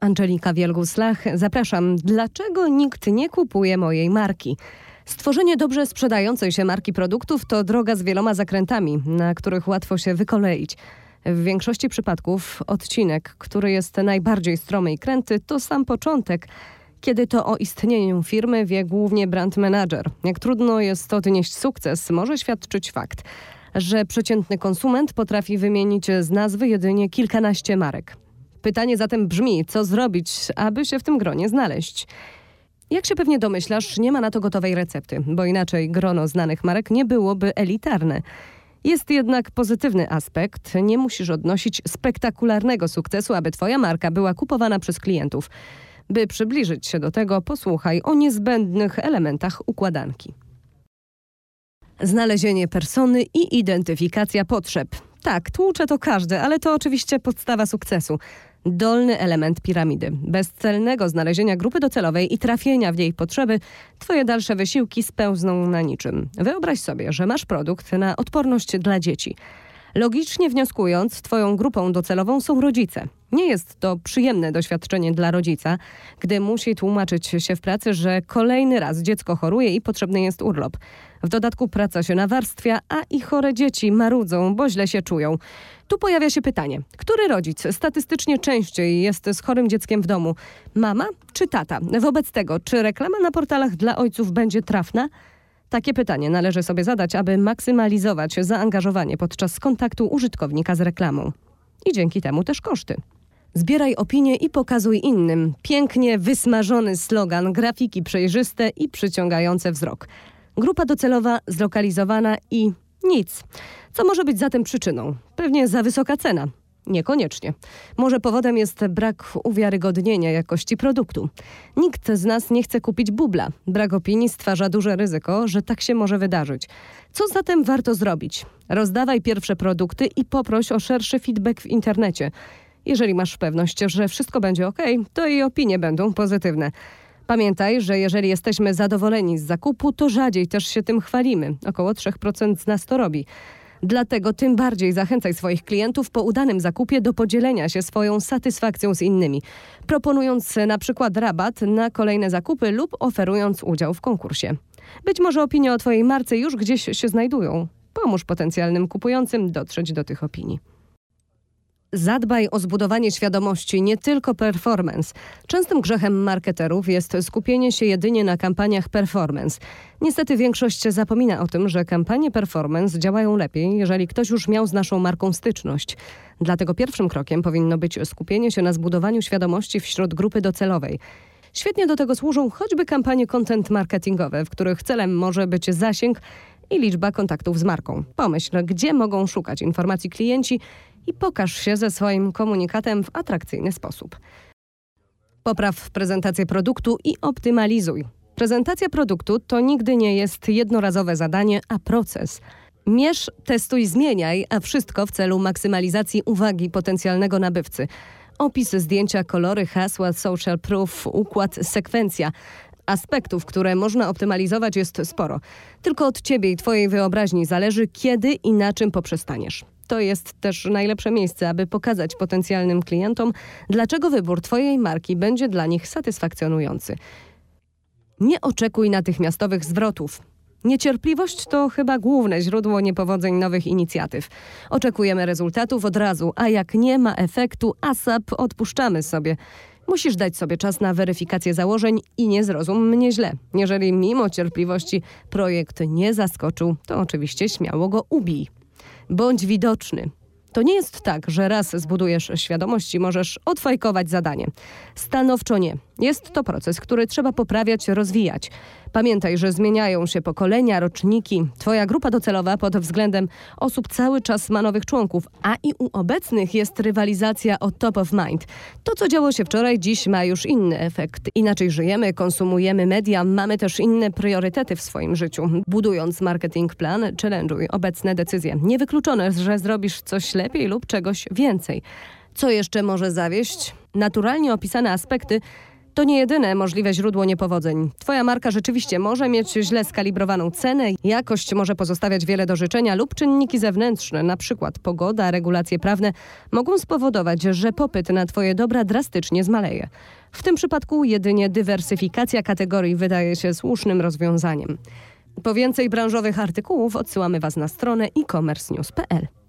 Angelika Wielguslach, zapraszam. Dlaczego nikt nie kupuje mojej marki? Stworzenie dobrze sprzedającej się marki produktów to droga z wieloma zakrętami, na których łatwo się wykoleić. W większości przypadków odcinek, który jest najbardziej stromy i kręty, to sam początek, kiedy to o istnieniu firmy wie głównie brand manager. Jak trudno jest odnieść sukces, może świadczyć fakt, że przeciętny konsument potrafi wymienić z nazwy jedynie kilkanaście marek. Pytanie zatem brzmi, co zrobić, aby się w tym gronie znaleźć? Jak się pewnie domyślasz, nie ma na to gotowej recepty, bo inaczej grono znanych marek nie byłoby elitarne. Jest jednak pozytywny aspekt. Nie musisz odnosić spektakularnego sukcesu, aby Twoja marka była kupowana przez klientów. By przybliżyć się do tego, posłuchaj o niezbędnych elementach układanki. Znalezienie persony i identyfikacja potrzeb. Tak, tłucze to każdy, ale to oczywiście podstawa sukcesu dolny element piramidy. Bez celnego znalezienia grupy docelowej i trafienia w jej potrzeby, twoje dalsze wysiłki spełzną na niczym. Wyobraź sobie, że masz produkt na odporność dla dzieci. Logicznie wnioskując, Twoją grupą docelową są rodzice. Nie jest to przyjemne doświadczenie dla rodzica, gdy musi tłumaczyć się w pracy, że kolejny raz dziecko choruje i potrzebny jest urlop. W dodatku praca się nawarstwia, a i chore dzieci marudzą, bo źle się czują. Tu pojawia się pytanie, który rodzic statystycznie częściej jest z chorym dzieckiem w domu? Mama czy tata? Wobec tego, czy reklama na portalach dla ojców będzie trafna? Takie pytanie należy sobie zadać, aby maksymalizować zaangażowanie podczas kontaktu użytkownika z reklamą. I dzięki temu też koszty. Zbieraj opinie i pokazuj innym. Pięknie wysmażony slogan, grafiki przejrzyste i przyciągające wzrok. Grupa docelowa zlokalizowana i nic. Co może być zatem przyczyną? Pewnie za wysoka cena. Niekoniecznie. Może powodem jest brak uwiarygodnienia jakości produktu. Nikt z nas nie chce kupić bubla. Brak opinii stwarza duże ryzyko, że tak się może wydarzyć. Co zatem warto zrobić? Rozdawaj pierwsze produkty i poproś o szerszy feedback w internecie. Jeżeli masz pewność, że wszystko będzie ok, to i opinie będą pozytywne. Pamiętaj, że jeżeli jesteśmy zadowoleni z zakupu, to rzadziej też się tym chwalimy. Około 3% z nas to robi. Dlatego tym bardziej zachęcaj swoich klientów po udanym zakupie do podzielenia się swoją satysfakcją z innymi, proponując na przykład rabat na kolejne zakupy lub oferując udział w konkursie. Być może opinie o Twojej marce już gdzieś się znajdują. Pomóż potencjalnym kupującym dotrzeć do tych opinii. Zadbaj o zbudowanie świadomości, nie tylko performance. Częstym grzechem marketerów jest skupienie się jedynie na kampaniach performance. Niestety większość zapomina o tym, że kampanie performance działają lepiej, jeżeli ktoś już miał z naszą marką styczność. Dlatego pierwszym krokiem powinno być skupienie się na zbudowaniu świadomości wśród grupy docelowej. Świetnie do tego służą choćby kampanie content marketingowe, w których celem może być zasięg i liczba kontaktów z marką. Pomyśl, gdzie mogą szukać informacji klienci i pokaż się ze swoim komunikatem w atrakcyjny sposób. Popraw prezentację produktu i optymalizuj. Prezentacja produktu to nigdy nie jest jednorazowe zadanie, a proces. Mierz, testuj, zmieniaj, a wszystko w celu maksymalizacji uwagi potencjalnego nabywcy. Opis, zdjęcia, kolory, hasła, social proof, układ, sekwencja. Aspektów, które można optymalizować jest sporo. Tylko od ciebie i twojej wyobraźni zależy, kiedy i na czym poprzestaniesz. To jest też najlepsze miejsce, aby pokazać potencjalnym klientom, dlaczego wybór Twojej marki będzie dla nich satysfakcjonujący. Nie oczekuj natychmiastowych zwrotów. Niecierpliwość to chyba główne źródło niepowodzeń nowych inicjatyw. Oczekujemy rezultatów od razu, a jak nie ma efektu, ASAP odpuszczamy sobie. Musisz dać sobie czas na weryfikację założeń i nie zrozum mnie źle. Jeżeli mimo cierpliwości projekt nie zaskoczył, to oczywiście śmiało go ubij. Bądź widoczny. To nie jest tak, że raz zbudujesz świadomość i możesz odfajkować zadanie. Stanowczo nie. Jest to proces, który trzeba poprawiać, rozwijać. Pamiętaj, że zmieniają się pokolenia, roczniki. Twoja grupa docelowa pod względem osób cały czas ma nowych członków, a i u obecnych jest rywalizacja o top of mind. To, co działo się wczoraj, dziś ma już inny efekt. Inaczej żyjemy, konsumujemy media, mamy też inne priorytety w swoim życiu. Budując marketing plan, challenge'uj obecne decyzje. Niewykluczone, że zrobisz coś lepiej lub czegoś więcej. Co jeszcze może zawieść? Naturalnie opisane aspekty To nie jedyne możliwe źródło niepowodzeń. Twoja marka rzeczywiście może mieć źle skalibrowaną cenę, jakość może pozostawiać wiele do życzenia lub czynniki zewnętrzne, przykład pogoda, regulacje prawne, mogą spowodować, że popyt na Twoje dobra drastycznie zmaleje. W tym przypadku jedynie dywersyfikacja kategorii wydaje się słusznym rozwiązaniem. Po więcej branżowych artykułów odsyłamy Was na stronę e-commerce news.pl.